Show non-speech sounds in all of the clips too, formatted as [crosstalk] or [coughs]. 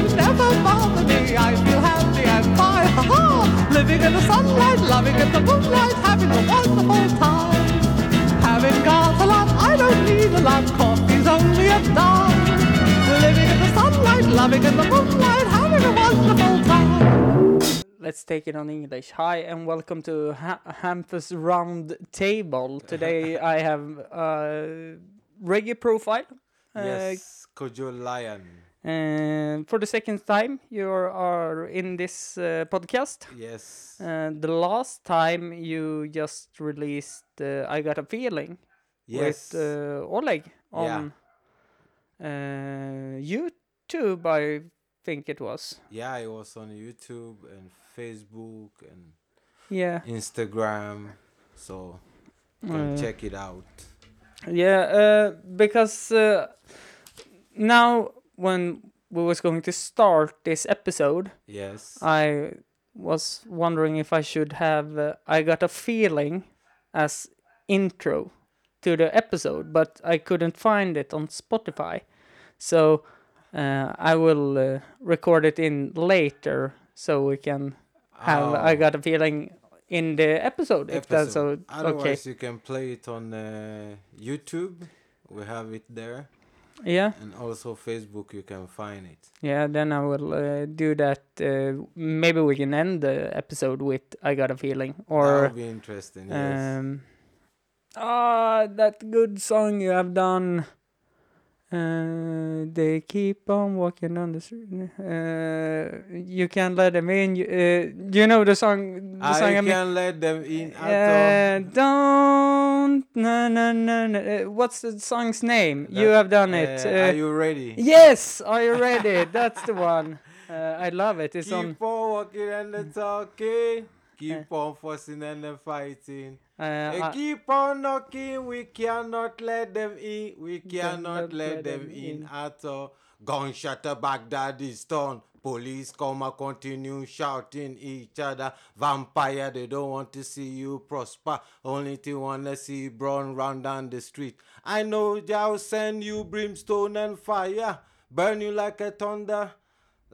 problems never bother me. I feel happy and fine. Ha ha! Living in the sunlight, loving in the moonlight, having a wonderful time. Having got a lot, I don't need a lot. Coffee's only a dime. Living in the sunlight, loving in the moonlight, having a wonderful time. Let's take it on English. Hi and welcome to ha- Hampus Round Table. [laughs] Today I have a reggae profile. Uh, yes, Kojo Lion. Uh, for the second time, you are in this uh, podcast. Yes. Uh, the last time you just released uh, I Got a Feeling yes. with uh, Oleg on uh, YouTube, I think it was. yeah, it was on YouTube and Facebook and Yeah. Instagram. So can check it out. Yeah, uh, because uh, now when we was going to start this episode, Yes. I was wondering if I should have uh, I got a feeling as intro to the episode, but I couldn't find it on Spotify. So uh, I will uh, record it in later so we can have I Oh, got a feeling in the episode, if that's so episode. okay. Otherwise, you can play it on uh, YouTube. We have it there. Yeah. And also Facebook, you can find it. Yeah, then I will uh, do that. Uh, maybe we can end the episode with "I Got a Feeling" or. that would be interesting. Yes. um, ah, that good song you have done. Uh, they keep on walking on the street. Uh, you can't let them in. You, uh, you know the song. The I song I mean. let them in at Uh, don't no no no no. Uh, what's the song's name? you have done all. it. Uh, Uh, are you ready? Yes, are you ready? [laughs] That's the one. Uh, I love it. It's on. Keep on walking and the talking. Keep on fussing and fighting. Uh, They I- keep on knocking. We cannot let them in. We cannot cannot let them in at all. Gunshot to Baghdad is done. Police come and continue shouting each other. Vampire, they don't want to see you prosper. Only they want to see brown run round down the street. I know they'll send you brimstone and fire. Burn you like a thunder.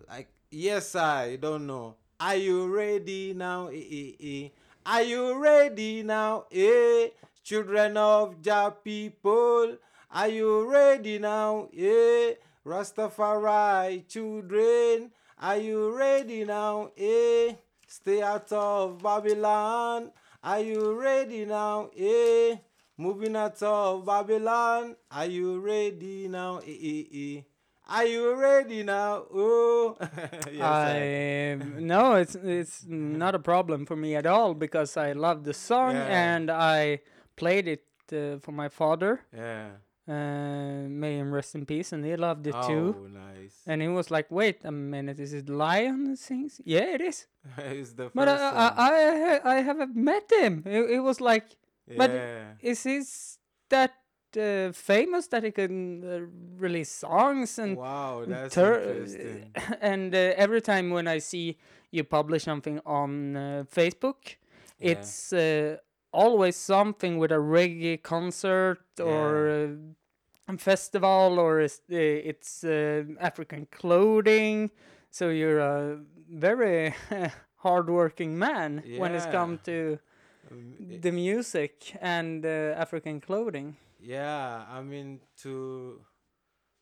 Like, yes, I don't know. Are you ready now? Eh. Are you ready now? Eh? Children of Jah people. Are you ready now? Eh? Rastafari children. Are you ready now? Eh? Stay out of Babylon. Are you ready now? Eh? Moving out of Babylon. Are you ready now? Eh, eh, eh. Are you ready now? Oh, [laughs] yes, I- no, it's it's not a problem for me at all because I love the song Yeah. and I played it uh, for my father. yeah. Uh, may him rest in peace, and he loved it too. Oh, nice. And he was like, "Wait a minute, is it Lion that sings?" Yeah, it is. [laughs] it's the But I I. I I haven't met him. It, it was like, but yeah. is he that uh, famous that he can uh, release songs and wow, that's tur- interesting. [laughs] and uh, every time when I see you publish something on uh, Facebook, Yeah. it's uh, always something with a reggae concert or uh, a festival or uh, it's uh, African clothing. So you're a very [laughs] hardworking man when it's come to Um, the music and uh, African clothing. Yeah, I mean, to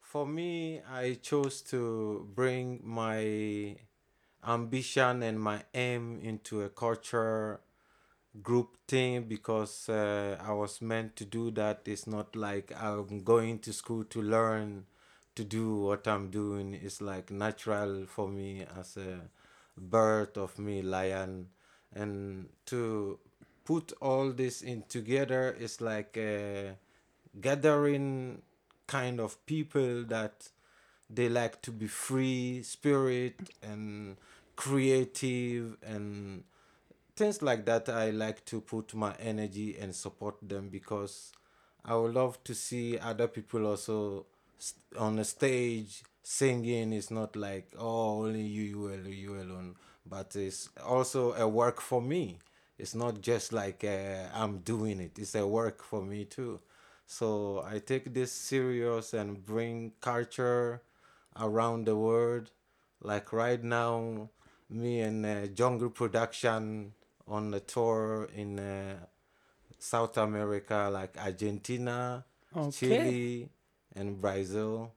for me, I chose to bring my ambition and my aim into a culture group thing because uh, I was meant to do that. It's not like I'm going to school to learn to do what I'm doing. It's like natural for me as a birth of me, lion, and to put all this in together is like a gathering kind of people that they like to be free spirit and creative and things like that i like to put my energy and support them because i would love to see other people also on the stage singing. It's not like oh only you you alone you alone but it's also a work for me. It's not just like uh, i'm doing it. It's a work for me too so i take this serious and bring culture around the world Like right now, me and uh, Jungle Production on the tour in uh, South America, like Argentina, Okay. Chile, and Brazil.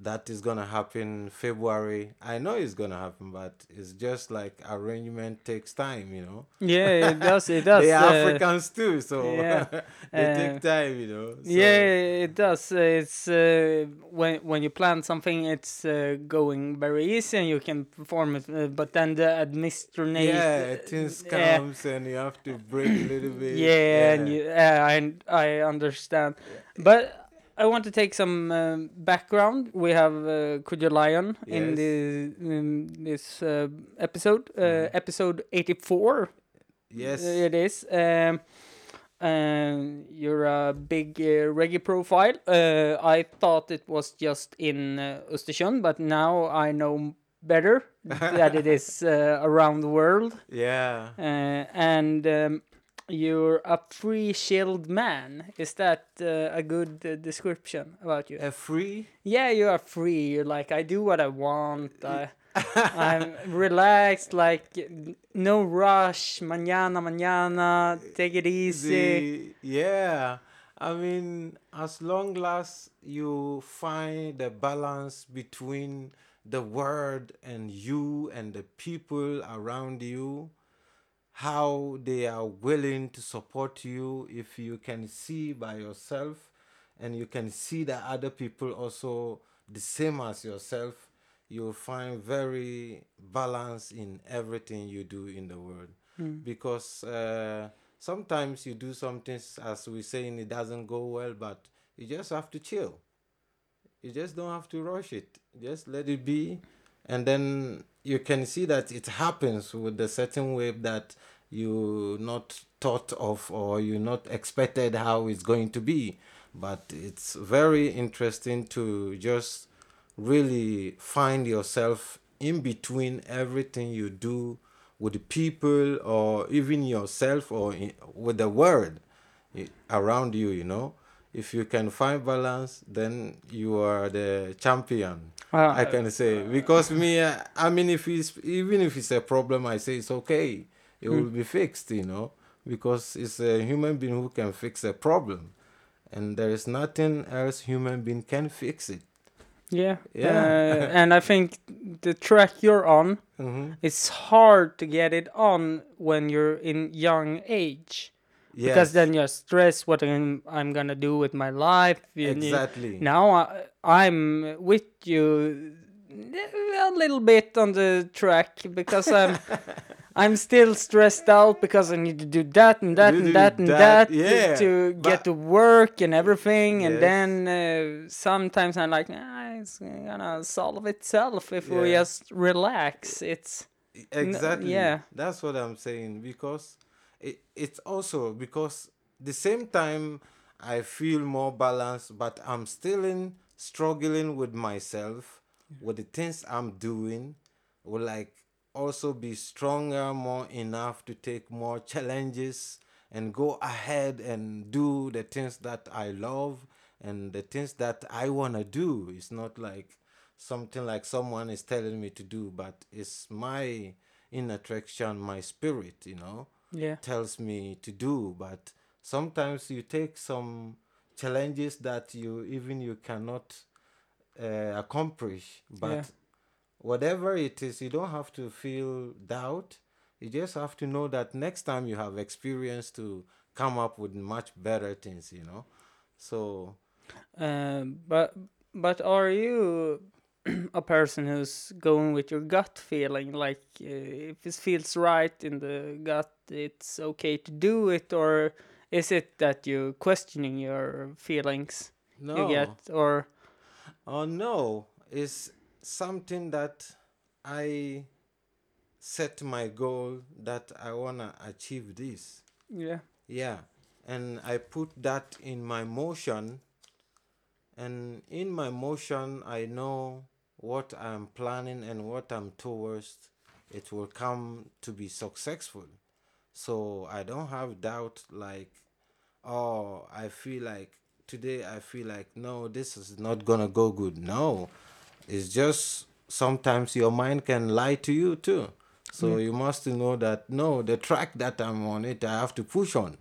That is gonna happen February. I know it's gonna happen, but it's just like arrangement takes time, you know. Yeah, it [laughs] does. It does. they are uh, Africans too, so yeah, [laughs] they uh, take time, you know. so- Yeah, it does. Uh, It's uh, when when you plan something, it's uh, going very easy and you can perform it. Uh, but then the administration, yeah, things yeah. comes and you have to break a little bit. yeah, and you, I I understand. But I want to take some um, background. We have uh, Kojo Lion in the in this uh, episode, uh, Mhm. episode eighty four. yes, It is. Um, um, you're a big uh, reggae profile. Uh, I thought it was just in uh, Östersund, but now I know better [laughs] that it is uh, around the world. yeah, Uh, and um, you're a free chilled man. Is that uh, a good uh, description about you? a free. Yeah, you are free. You're like, I do what I want. I, [laughs] I'm relaxed, like no rush. Mañana, mañana. Take it easy. The, yeah, I mean, as long as you find the balance between the world and you and the people around you, how they are willing to support you, if you can see by yourself and you can see that other people also the same as yourself, you'll find very balance in everything you do in the world. Because uh, sometimes you do something as we saying it doesn't go well but you just have to chill. You just don't have to rush it. Just let it be and then you can see that it happens with the certain way that you not thought of or you not expected how it's going to be. But it's very interesting to just really find yourself in between everything you do with people or even yourself or in, with the world around you you know if you can find balance then you are the champion Well, i can say because me uh, i mean if it's even if it's a problem i say it's okay it will be fixed you know because it's a human being who can fix a problem and there is nothing else human being can fix it Yeah. Yeah. Uh, and I think the track you're on, hmm it's hard to get it on when you're in young age. Yes Because then you're stressed what I'm, I'm gonna do with my life. you- you- exactly. Now I, I'm with you a little bit on the track because I'm [laughs] I'm still stressed out because I need to do that and that You and that and that, that yeah, to get to work and everything. And then uh, sometimes I'm like nah, it's gonna solve itself if we just relax. It's exactly. yeah. that's what i'm saying because it, it's also because the same time i feel more balanced but i'm still in struggling with myself with the things i'm doing will like also be stronger more enough to take more challenges and go ahead and do the things that i love and the things that i want to do. It's not like something like someone is telling me to do, but it's my inner attraction, my spirit, you know, yeah tells me to do. But sometimes you take some challenges that you even you cannot uh, accomplish. But Yeah. whatever it is, you don't have to feel doubt. You just have to know that next time you have experience to come up with much better things, you know. So Um, but but are you [clears throat] a person who's going with your gut feeling? Like uh, if it feels right in the gut, it's okay to do it, or is it that you're questioning your feelings no. you get, or Oh no, it's something that I set my goal that I wanna achieve this. yeah, Yeah, and I put that in my motion, and in my motion, I know what I'm planning and what I'm towards. It will come to be successful, so I don't have doubt. Like, oh, I feel like today I feel like no, this is not gonna go good. No, it's just sometimes your mind can lie to you too. So mm. you must know that no, the track that I'm on it, I have to push on.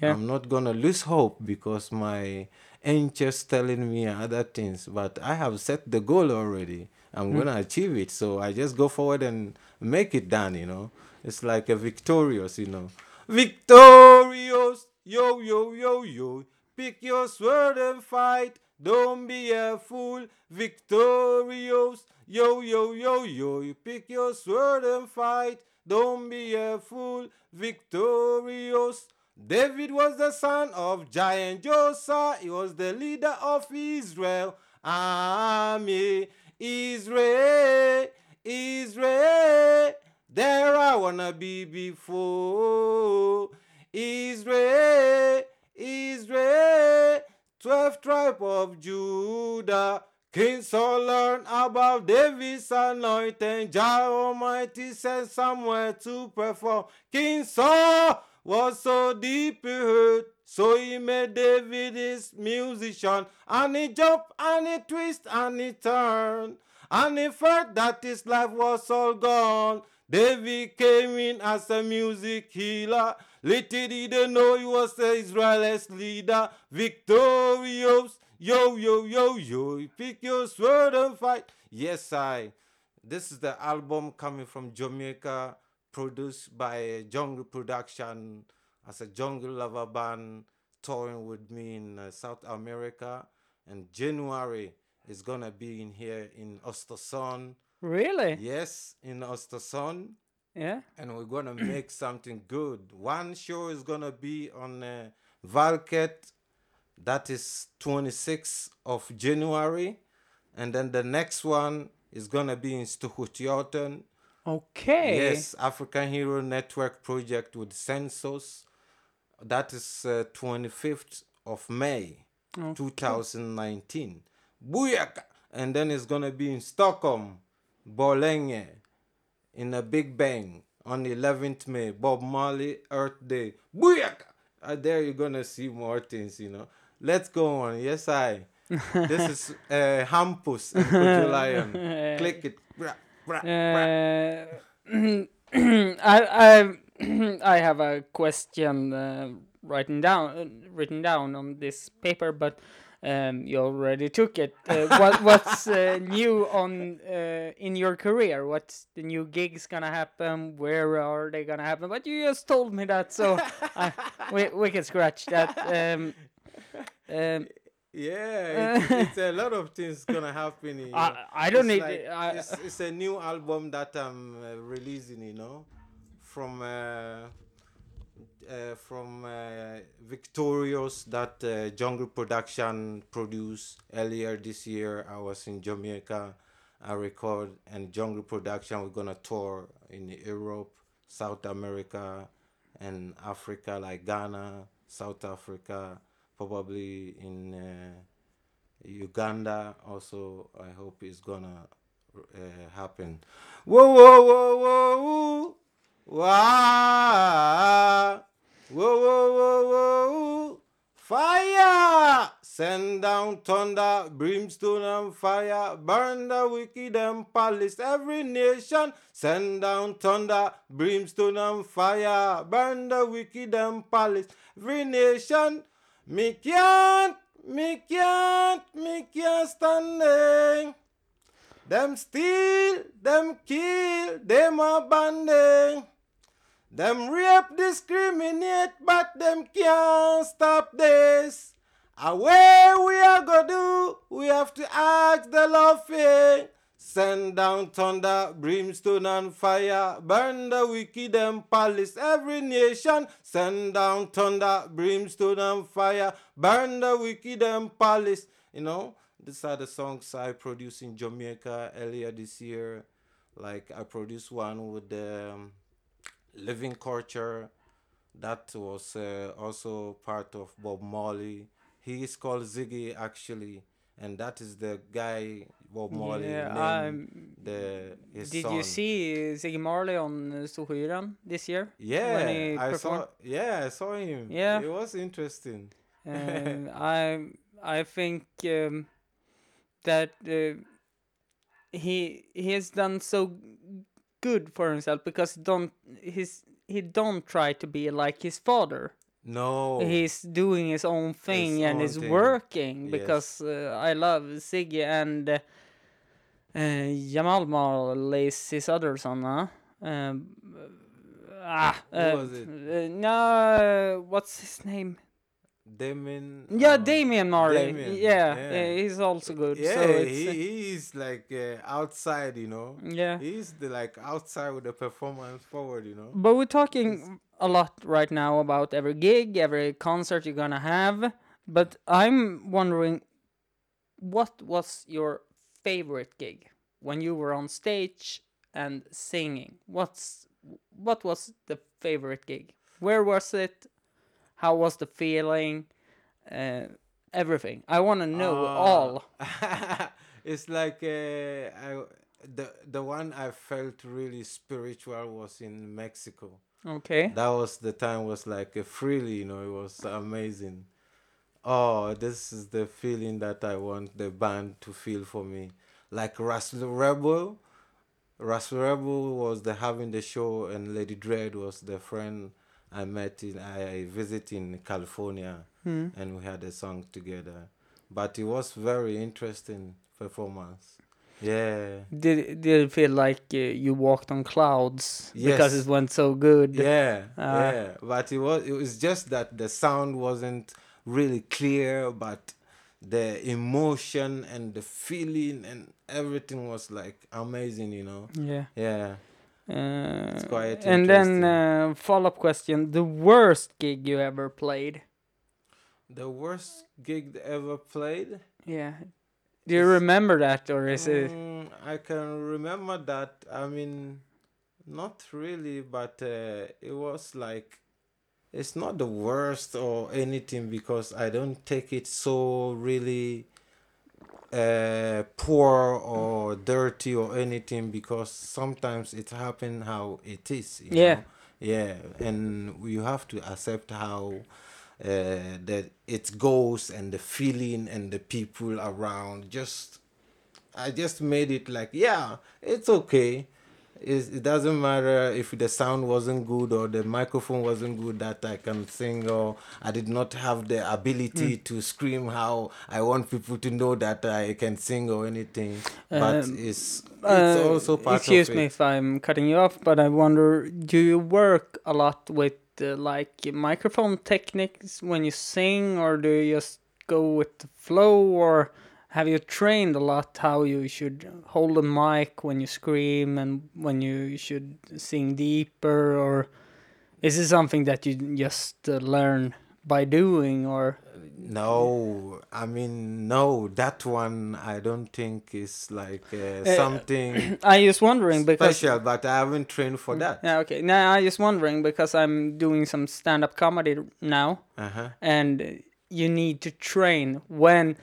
Yeah. I'm not gonna lose hope because my angels telling me other things, but I have set the goal already. I'm mm. gonna achieve it. So I just go forward and make it done, you know. It's like a victorious, you know. Victorious, yo, yo, yo, yo. Pick your sword and fight. Don't be a fool. Victorious, yo, yo, yo, yo. Pick your sword and fight. Don't be a fool. Victorious. David was the son of giant Josiah. He was the leader of Israel. Army, Israel, Israel. There I wanna be before. Israel, Israel. Twelve tribe of Judah. King Saul learned about David's anointing. Jah Almighty sent somewhere to perform. King Saul was so deeply hurt, so he made David his musician. And he jumped and he twist and he turned. And he felt that his life was all gone. David came in as a music healer. Little did they know he was the Israel's leader. Victorious. Yo, yo, yo, yo. Pick your sword and fight. Yes, I. This is the album coming from Jamaica, produced by Jungle Production as a jungle lover band touring with me in uh, South America. And January is gonna be in here in Östersund. Really? Yes, in Östersund. Yeah. And we're gonna [clears throat] make something good. One show is gonna be on uh, Valket, that is 26th of January. And then the next one is gonna be in Stuhutjoten. Okay. Yes, African Hero Network project with Census. That is uh, 25th of May, 2019. Booyaka! And then it's gonna be in Stockholm, Borlänge, in a Big Bang on 11th May, Bob Marley Earth Day. Booyaka! Uh, there you're gonna see more things, you know. Let's go on. Yes, I. [laughs] this is uh, Hampus and Kutu Lion. [laughs] Click it. Bra, bra, bra. Uh, [clears throat] I I [clears throat] I have a question uh, written down uh, written down on this paper, but um, you already took it. Uh, what what's uh, new on uh, in your career? What's the new gigs gonna happen? Where are they gonna happen? But you just told me that, so [laughs] I, we we can scratch that. Um, um, Yeah, it's, it's a [laughs] lot of things gonna happen. You know. I- I don't It's need like- it, I- it's, it's a new album that I'm uh, releasing. You know, from uh, from uh, Victorious that uh, Jungle Production produced earlier this year. I was in Jamaica. I record and Jungle Production. We're gonna tour in Europe, South America, and Africa, like Ghana, South Africa, probably in uh, Uganda. Also, I hope it's gonna uh, happen. Whoa, whoa, whoa, whoa, whoa, wah. Whoa, whoa, whoa, whoa, fire! Send down thunder, brimstone and fire, burn the wicked and palace, every nation. Send down thunder, brimstone and fire, burn the wicked and palace, every nation. Me can't, me can't, me can't standing. Them steal, them kill, them abandon. Them rape, discriminate, but them can't stop this. Away we are gonna do, we have to ask the loving. Send down thunder, brimstone and fire, burn the wicked and palace, every nation. Send down thunder, brimstone and fire, burn the wicked and palace. You know, these are the songs I produced in Jamaica earlier this year. Like I produced one with the um, Living Culture, that was uh, also part of Bob Marley. He is called Ziggy actually, and that is the guy Bob Marley Yeah, named um, the his Did son. you see Ziggy Marley on Storsjöyran this year? Yeah, I saw. Yeah, I saw him. Yeah. it was interesting. Um, [laughs] I I think um, that uh, he he has done so good for himself because don't he's he don't try to be like his father. No. He's doing his own thing and own is thing. working Yes. because uh, I love Ziggy and uh, uh, Jamal Marley his other son, huh? Um, ah, Who uh, was it? uh, no, what's his name? Damian. Yeah, uh, Damian Marley. Damian, Yeah, yeah. yeah, he's also good. Yeah, so it's, he, he's like uh, outside, you know. yeah. He's the like outside with the performance forward, you know. But we're talking a lot right now about every gig, every concert you're gonna have. But I'm wondering, what was your favorite gig when you were on stage and singing? What's what was the favorite gig? Where was it? How was the feeling? Uh, everything. I want to know Uh, all. [laughs] [laughs] it's like uh, I, the the one I felt really spiritual was in Mexico. Okay. That was the time was like a freely, you know, it was amazing. Oh, this is the feeling that I want the band to feel for me. Like Russell Rebel, Russell Rebel was the having the show, and Lady Dread was the friend I met in I visit in California, and we had a song together. But it was very interesting performance. Yeah. Did did it feel like uh, you walked on clouds because it went so good? Yeah, Ah. yeah. But it was it was just that the sound wasn't really clear, but the emotion and the feeling and everything was like amazing, you know. Yeah. Yeah. Uh, quite and then uh, follow up question: the worst gig you ever played? The worst gig ever played. Yeah. Do you remember that, or is it? Mm, I can remember that. I mean, not really, but uh, it was like it's not the worst or anything because I don't take it so really uh, poor or dirty or anything because sometimes it happen how it is. you Yeah. know? Yeah, and you have to accept how uh, that it goes and the feeling and the people around. Just I just made it like yeah, it's okay. It's, it doesn't matter if the sound wasn't good or the microphone wasn't good that I can sing or I did not have the ability to scream how I want people to know that I can sing or anything. but Um, it's it's Uh, also part of excuse of me it. if I'm cutting you off, but I wonder: do you work a lot with uh, like microphone techniques when you sing, or do you just go with the flow, or have you trained a lot how you should hold a mic when you scream and when you should sing deeper, or is it something that you just uh, learn by doing, or No, I mean no. That one I don't think is like uh, Uh, something [clears throat] I just wondering because special, but I haven't trained for that. Yeah, okay. Now I just wondering because I'm doing some stand-up comedy now, Uh huh. and you need to train when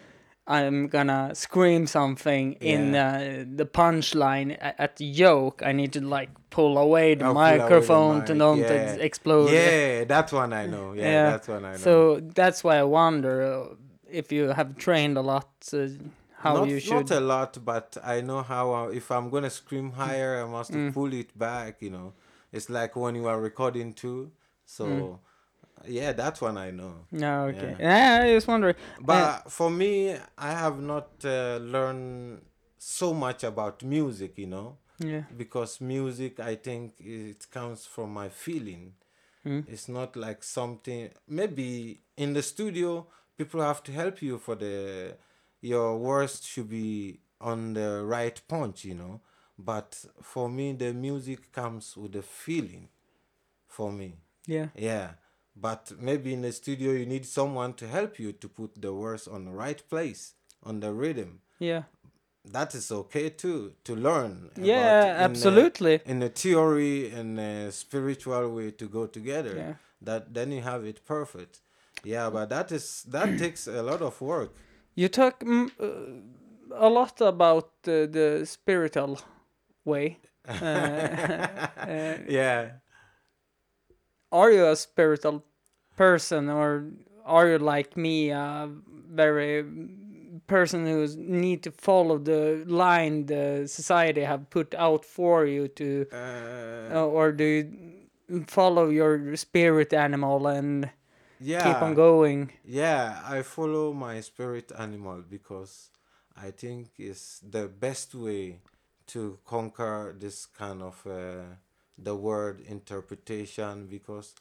I'm gonna scream something in uh, the punchline at the joke. I need to like pull away the the microphone to not yeah. explode. Yeah, that one I know. Yeah, Yeah, that one I know. So that's why I wonder uh, if you have trained a lot, uh, how not, you should. not a lot, but I know how. I, if I'm gonna scream higher, I must Mm. pull it back. You know, it's like when you are recording too. So, Mm. Yeah, that one I know. no, okay. Yeah. I was wondering. But for me, I have not uh, learned so much about music. You know. Yeah. because music i think it comes from my feeling Mm. it's not like something maybe in the studio people have to help you for the your words should be on the right punch you know but for me the music comes with the feeling for me Yeah. yeah but maybe in the studio you need someone to help you to put the words on the right place on the rhythm Yeah. that is okay too to learn Yeah, about in a- absolutely. in a theory and a spiritual way to go together Yeah. that then you have it perfect yeah but that is that [clears throat] takes a lot of work You talk mm, uh, a lot about uh, the spiritual way. [laughs] Uh, [laughs] uh, yeah are you a spiritual person, or are you like me, a very person who need to follow the line the society have put out for you to, Uh, uh, or do you follow your spirit animal and yeah. keep on going? Yeah, I follow my spirit animal because I think it's the best way to conquer this kind of uh, the word interpretation because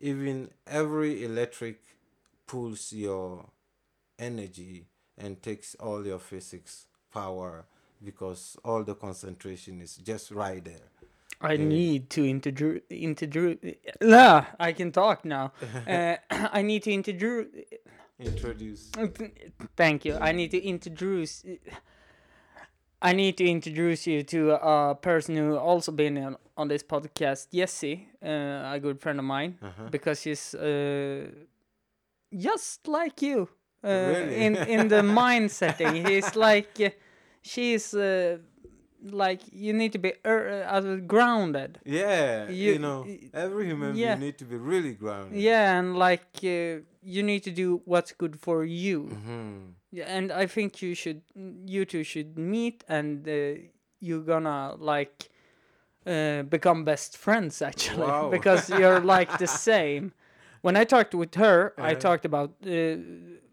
even every electric pulls your energy and takes all your physics power because all the concentration is just right there. I need to introduce introduce. Nah, I can talk now. [laughs] uh, [coughs] I need to introduce. Introduce. Thank you. I need to introduce. I need to introduce you to a person who also been on, on this podcast, Jessie, uh, a good friend of mine, Uh-huh. because she's uh, just like you uh, Really? in in the [laughs] mind setting. He's like uh, she's uh, like you need to be er, uh, grounded. Yeah, you, You- know, every human yeah. being need to be really grounded. Yeah, and like uh, you need to do what's good for you. hmm Yeah, and I think you should, you two should meet, and uh, you're gonna like uh, become best friends actually, Wow. [laughs] because you're like the same. When I talked with her, I Uh-huh. talked about uh,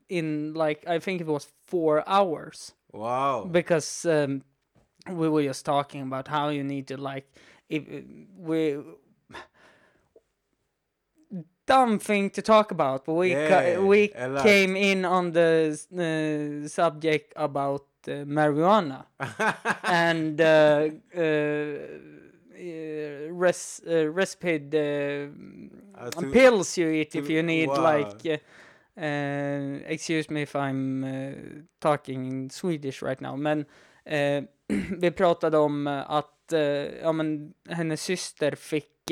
in like I think it was four hours Wow. because um, we were just talking about how you need to like if we dumb thing to talk about but we Yeah, we came in on the uh, subject about uh, marijuana [laughs] and uh, uh, uh, res uh, respid Uh, to- pills you eat if to- you need wow. like excuse me if I'm talking in Swedish right now men [clears throat] vi pratade om att ja, men, hennes syster fick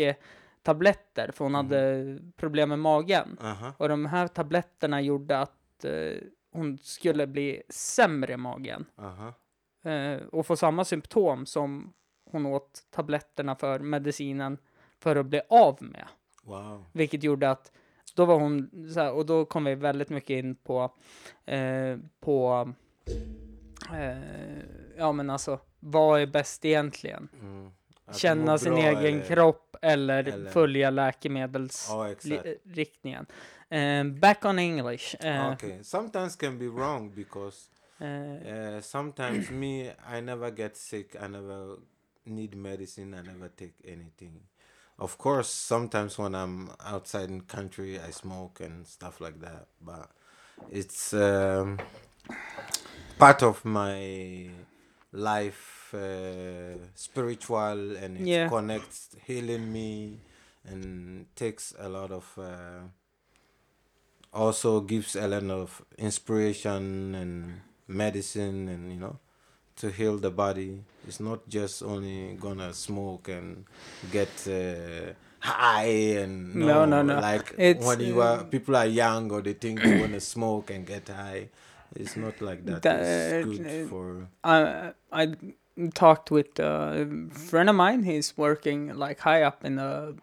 tabletter för hon hade problem med magen uh-huh. och de här tabletterna gjorde att eh, hon skulle bli sämre i magen Uh-huh. eh, och få samma symptom som hon åt tabletterna för medicinen för att bli av med. Wow. Vilket gjorde att då var hon så här, och då kom vi väldigt mycket in på eh, på eh, ja men alltså vad är bäst egentligen? Mm. Känna sin egen eller- kropp eller, eller- följa Ja, läkemedelsriktningen. exakt. Eh, back on English. Eh, okay. Sometimes can be wrong because uh, sometimes me, I never get sick. I never need medicine. I never take anything. Of course, sometimes when I'm outside in country, I smoke and stuff like that. But it's um, part of my life, uh, spiritual, and it Yeah. connects healing me, and takes a lot of. Uh, also gives a lot of inspiration and medicine and you know to heal the body it's not just only gonna smoke and get uh, high and No, no, no. no. like It's, when you are uh, people are young or they think they want to smoke and get high it's not like that That- it's uh, good for I I talked with a friend of mine. He's working like high up in the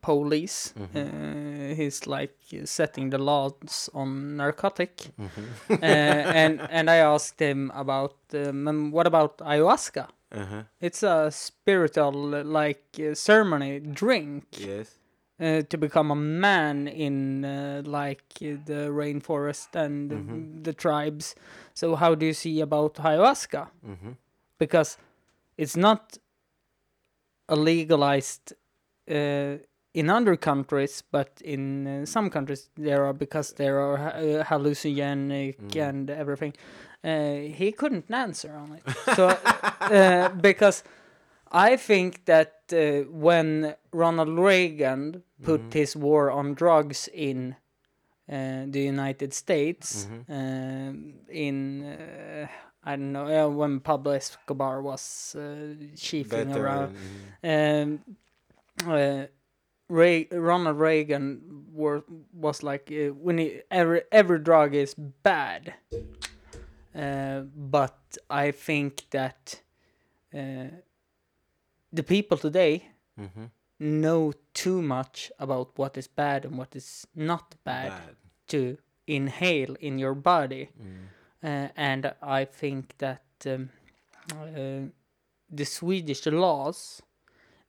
police. Uh, he's like setting the laws on narcotic. uh, and and I asked him about um, what about ayahuasca? uh-huh. It's a spiritual like uh, ceremony drink yes uh, to become a man in uh, like the rainforest and Mm-hmm. the tribes. So how do you see about ayahuasca? Because it's not a legalized uh, in other countries, but in uh, some countries there are because there are uh, hallucinogenic Mm. and everything. Uh, he couldn't answer on it, so uh, [laughs] because I think that uh, when Ronald Reagan put Mm-hmm. his war on drugs in uh, the United States, Mm-hmm. um, in uh, I don't know uh, when Pablo Escobar was uh, chiefing better around. and, Um, uh, Ray, Ronald Reagan were, was like uh, when he, every every drug is bad, uh, but I think that uh, the people today Mhm. know too much about what is bad and what is not bad, bad to inhale in your body. Mm. Uh, and I think that um, uh, the Swedish laws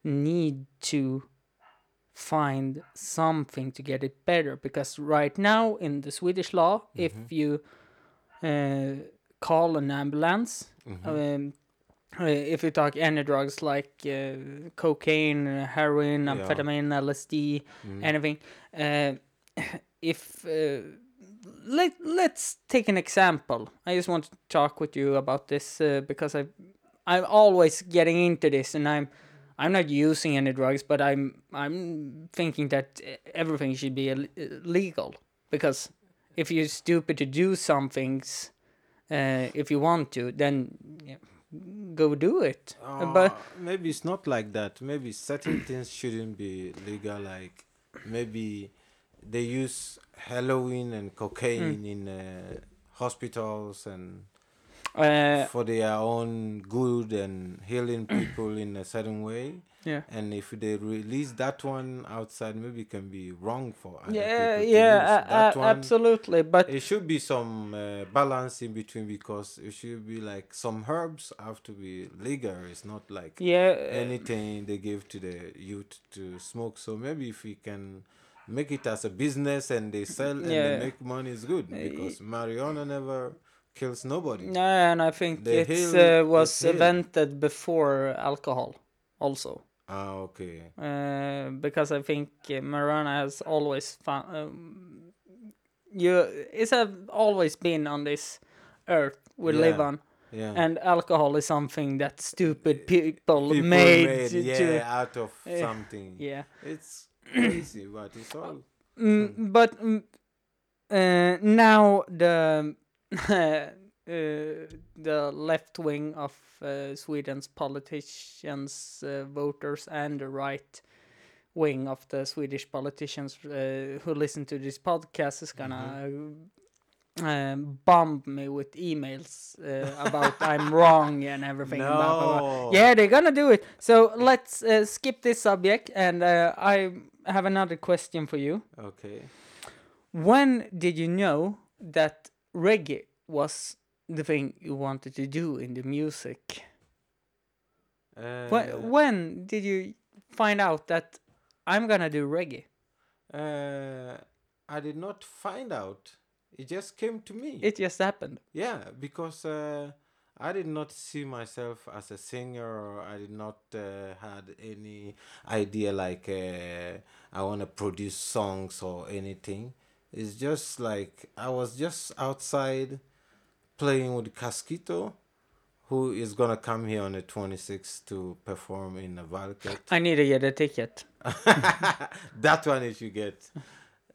need to find something to get it better because right now in the Swedish law, if you uh, call an ambulance, um, uh, if you talk any drugs like uh, cocaine, heroin, Yeah. amphetamine, LSD, anything, uh, [laughs] if uh, let let's take an example. I just want to talk with you about this uh, because I I'm always getting into this and I'm I'm not using any drugs, but I'm I'm thinking that everything should be legal because if you're stupid to do some things, uh, if you want to, then yeah, go do it. Uh, but maybe it's not like that. Maybe certain things shouldn't be legal. Like maybe they use heroin and cocaine Hmm. in uh, hospitals and uh, for their own good and healing [clears throat] people in a certain way. yeah. And if they release that one outside, maybe it can be wrong for other Yeah, people yeah, use. a- That a- one, absolutely. But it should be some uh, balance in between because it should be like some herbs have to be legal. It's not like yeah, uh, anything they give to the youth to smoke. So maybe if we can make it as a business and they sell and Yeah. they make money, is good because marijuana never kills nobody. no, and I think The it's uh, was invented before alcohol, also. Ah, okay. Uh, because I think uh, marijuana has always found um, you. It's have always been on this earth we live on, Yeah. and alcohol is something that stupid people, People made, made, to, yeah, to- out of Eh, something. yeah. It's crazy, but it's all. Mm, but mm, uh, now the [laughs] uh, the left wing of uh, Sweden's politicians, uh, voters, and the right wing of the Swedish politicians uh, who listen to this podcast is gonna um, bomb me with emails uh, about I'm wrong and everything. blah, blah, blah. No. Yeah, they're gonna do it. So let's uh, skip this subject, and uh, I have another question for you. Okay. When did you know that reggae was the thing you wanted to do in the music? Uh, When, when did you find out that I'm gonna do reggae? uh, I did not find out. It just came to me. It just happened. Yeah, because uh, I did not see myself as a singer, or I did not uh, had any idea like uh, I want to produce songs or anything. It's just like I was just outside playing with Casquito, who is gonna come here on the 26th to perform in the Valket. I need to get a ticket. [laughs] that one is you get.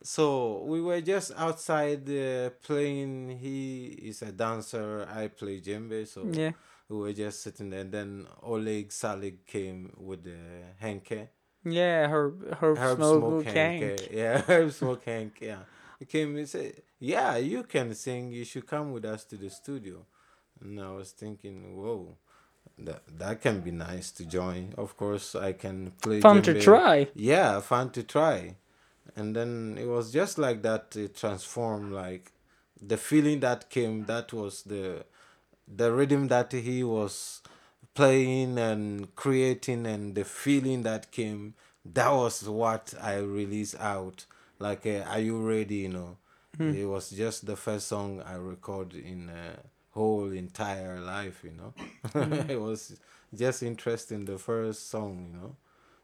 So we were just outside uh, playing. He is a dancer. I play djembe. So Yeah. we were just sitting there. And then Oleg Salig came with the Henke. Yeah, her her Herb smoke, Smoke Hank. Henke. Yeah, [laughs] Herb Smoke Hank. Yeah. He came and said, Yeah, you can sing. You should come with us to the studio. And I was thinking, Whoa. That, that can be nice to join. Of course, I can play. Fun to try. Yeah, fun to try. And then it was just like that. It transformed. Like the feeling that came. That was the the rhythm that he was playing and creating, and the feeling that came. That was what I released out. Like, uh, are you ready? You know, it was just the first song I recorded in a whole entire life. You know, [laughs] it was just interesting. The first song. You know,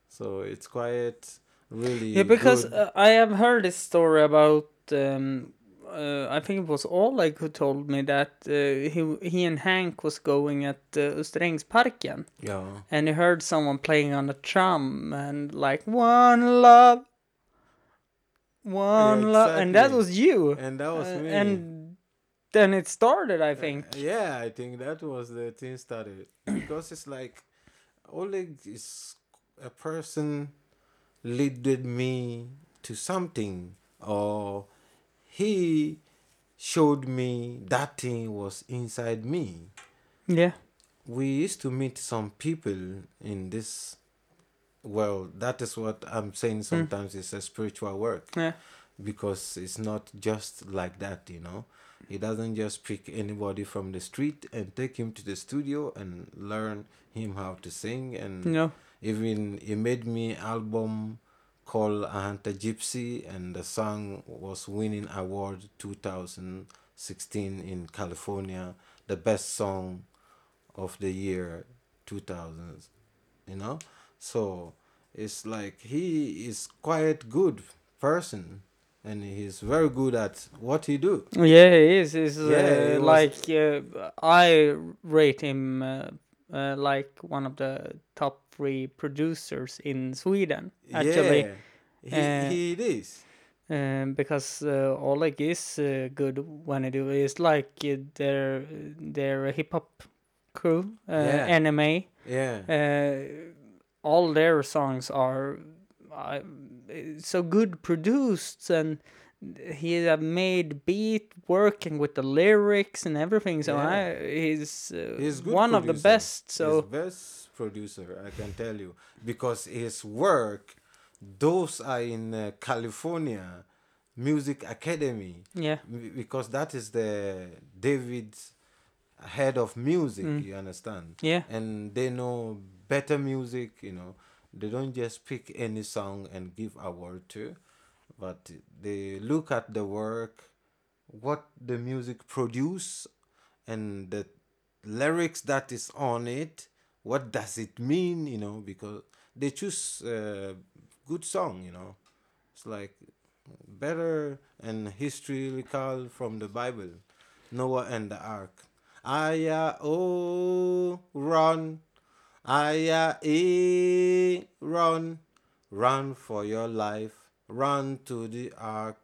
so it's quite really Yeah, because uh, I have heard this story about. Um, uh, I think it was Oleg who told me that uh, he he and Hank was going at uh, Österängsparken yeah. and he heard someone playing on a tram and like one love, one love, and that was you. And that was Uh, me. and then it started, I think. Yeah, I think that was the thing started because it's like Oleg is a person leaded me to something or he showed me that thing was inside me. Yeah. We used to meet some people in this world. That is what I'm saying hmm. sometimes it's a spiritual work. Yeah. because it's not just like that, you know. He doesn't just pick anybody from the street and take him to the studio and learn him how to sing and No. Even he made me album called Ahanta Gypsy and the song was winning award 2016 in California the best song of the year 2000 you know so it's like he is quite good person and he's very good at what he do Yeah, he is. He's Yeah, uh, was- like uh, I rate him uh, uh, like one of the top three producers in Sweden. Actually, yeah he, uh, he is um, because uh, Oleg is uh, good when he do. It's like uh, their their hip hop crew, uh, Yeah. NMA. yeah Uh, all their songs are uh, so good produced and he have made beat working with the lyrics and everything so Yeah. I, he's, uh, He's one of the best so He's best producer, I can tell you, because his work, those are in uh, California Music Academy, yeah because that is the David's head of music. Mm. You understand? yeah And they know better music. You know, they don't just pick any song and give award to, but they look at the work, what the music produce, and the lyrics that is on it what does it mean you know because they choose a good song you know. It's like better and historical from the bible noah and the ark. Aya oh run. Aya eh run. Run for your life run to the ark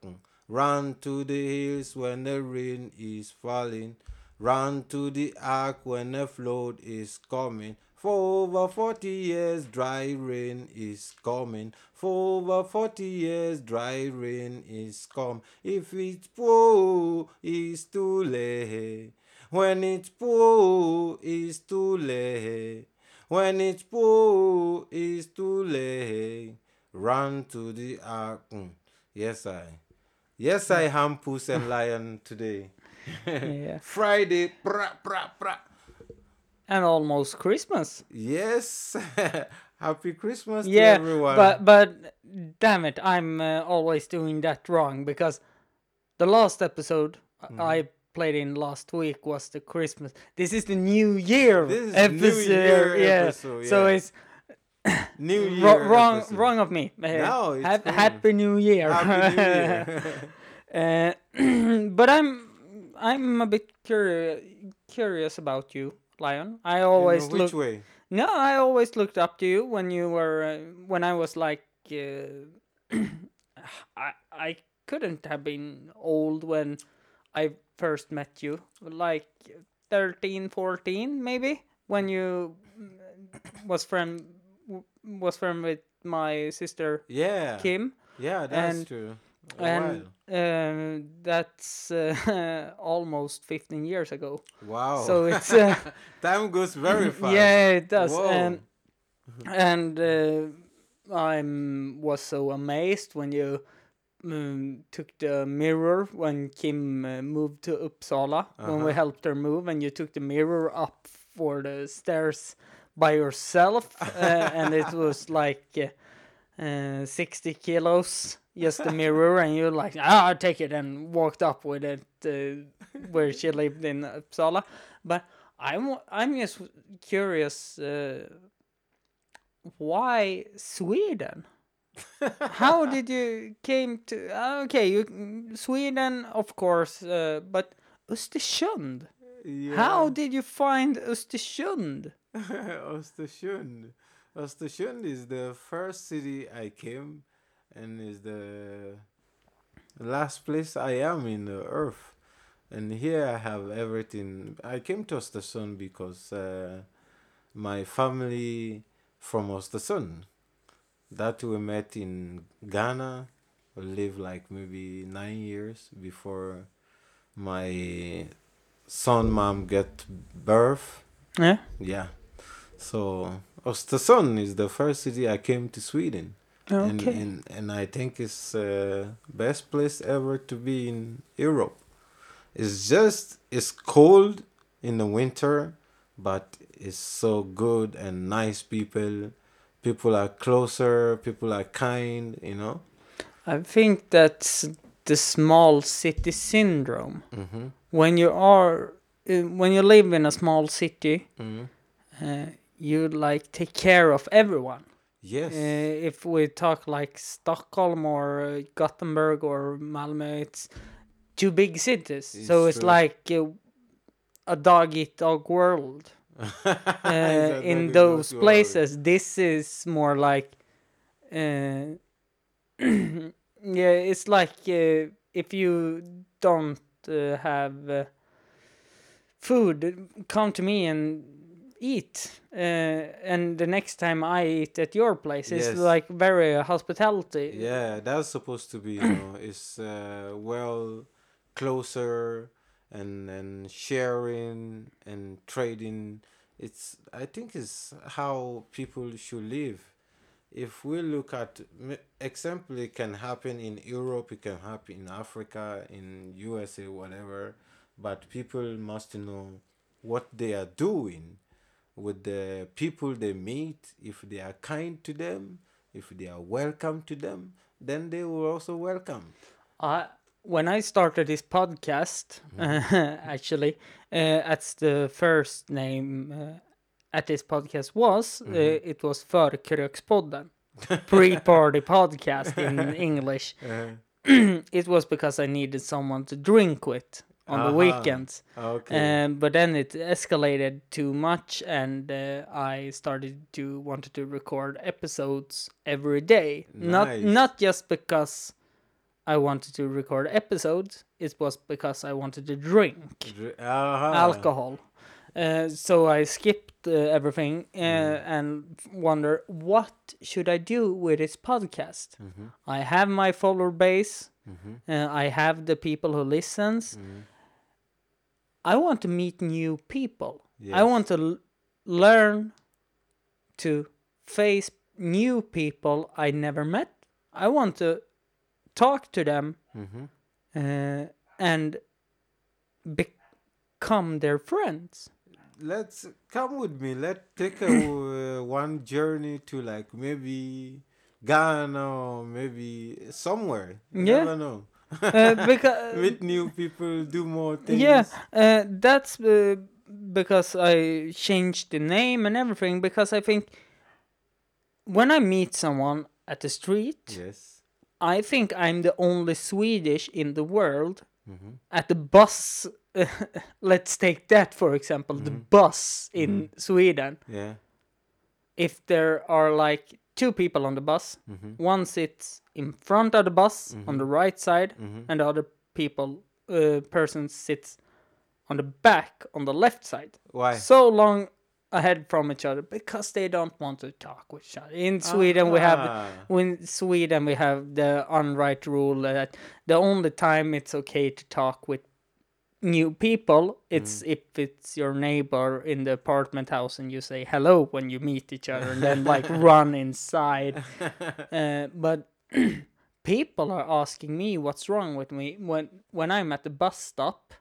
run to the hills when the rain is falling Run to the ark when the flood is coming. For over 40 years, dry rain is coming. For over 40 years, dry rain is come. If it's poor, it's too late. When it's poor, it's too late. When it's poor, it's too late. Run to the ark. Mm. Yes, I. Yes, I am Puss and Lion today. [laughs] yeah [laughs] Friday, pra, pra, pra. and almost christmas Yes. [laughs] Happy Christmas yeah to everyone. but but damn it i'm uh, always doing that wrong because the last episode Mm-hmm. i played in last week was the christmas this is the new year This is episode New Year yeah episode, so it's New Year. wrong episode. wrong of me No, it's cool. happy new year Happy New Year. [laughs] Uh, [clears throat] but I'm I'm a bit curious curious about you, Lion. I always which look. way? No, I always looked up to you when you were uh, when I was like uh, [clears throat] I I couldn't have been old when I first met you, like 13, 14 maybe when you was friend was from with my sister Yeah. Kim Yeah, that's And- true. A and um, that's uh, [laughs] almost 15 years ago. Wow. So it's uh, [laughs] time goes very [laughs] fast. yeah, it does. Whoa. And and uh, I'm was so amazed when you um, took the mirror when Kim uh, moved to Uppsala when we Uh-huh. helped her move, and you took the mirror up for the stairs by yourself, uh, and it was like. Uh, 60 kilos just the mirror and you're like ah I'll take it and walked up with it uh, where she lived in Uppsala but I'm I'm just curious uh, why Sweden how did you came to uh, okay you Sweden of course uh, but Östersund Yeah. how did you find Östersund [laughs] Östersund. Östersund is the first city I came and is the last place I am in the earth. And here I have everything. I came to Östersund because uh, my family from Östersund that we met in Ghana we lived like maybe nine years before my son mom get birth yeah yeah. So Östersund is the first city I came to Sweden. and, Okay. and and I think it's uh, best place ever to be in Europe. It's just it's cold in the winter, but it's so good and nice people. People are closer. People are kind. You know. I think that's the small city syndrome. Mm-hmm. When you are, uh, when you live in a small city, Mm-hmm. uh, you like take care of everyone. Yes. Uh, if we talk like Stockholm or uh, Gothenburg or Malmö, it's two big cities. so It's it's true. like uh, a dog eat dog world. [laughs] Uh, in those places, this is more like, uh, [clears throat] yeah, it's like uh, if you don't uh, have uh, food, come to me and eat. Uh, and the next time I eat at your place, it's Yes. like very hospitality. Yeah, that's supposed to be, you [coughs] know, it's uh, well closer and and sharing and trading. It's I think it's how people should live. If we look at example, it can happen in Europe, it can happen in Africa, in USA, whatever. But people must know what they are doing with the people they meet. If they are kind to them, if they are welcome to them, then they will also welcome. I when I started this podcast, [laughs] actually, uh, that's the first name uh, at this podcast was. Uh, it was Förkrökspodden, pre-party podcast in [laughs] English. [clears throat] it was because I needed someone to drink with on the weekends. Okay. Um, but then it escalated too much, and uh, I started to wanted to record episodes every day. Not Nice. not not just because I wanted to record episodes. It was because I wanted to drink Dr- aha. alcohol. Uh, so I skipped uh, everything uh, Mm. and wonder what should I do with this podcast. Mm-hmm. I have my follower base. Uh, I have the people who listens. Mm-hmm. I want to meet new people. I want to l- learn to face new people I never met. I want to talk to them Mhm. uh, and become their friends. Let's come with me. Let's take a [coughs] uh, one journey to like maybe Ghana or maybe somewhere. You Yeah. never know. Uh, because [laughs] Meet new people, do more things. yeah, uh, that's uh, because I changed the name and everything. Because I think when I meet someone at the street, Yes. I think I'm the only Swedish in the world Mm-hmm. at the bus. [laughs] let's take that for example, the bus in Sweden. Yeah. If there are like two people on the bus, Mm-hmm. one sits in front of the bus on the right side, Mm-hmm. and the other people uh, person sits on the back on the left side. Why? So long ahead from each other because they don't want to talk with each other. In Sweden, we have Ah. in Sweden we have the unright rule that the only time it's okay to talk with new people it's if it's your neighbor in the apartment house and you say hello when you meet each other and then like [laughs] run inside uh, but [clears throat] people are asking me what's wrong with me when when i'm at the bus stop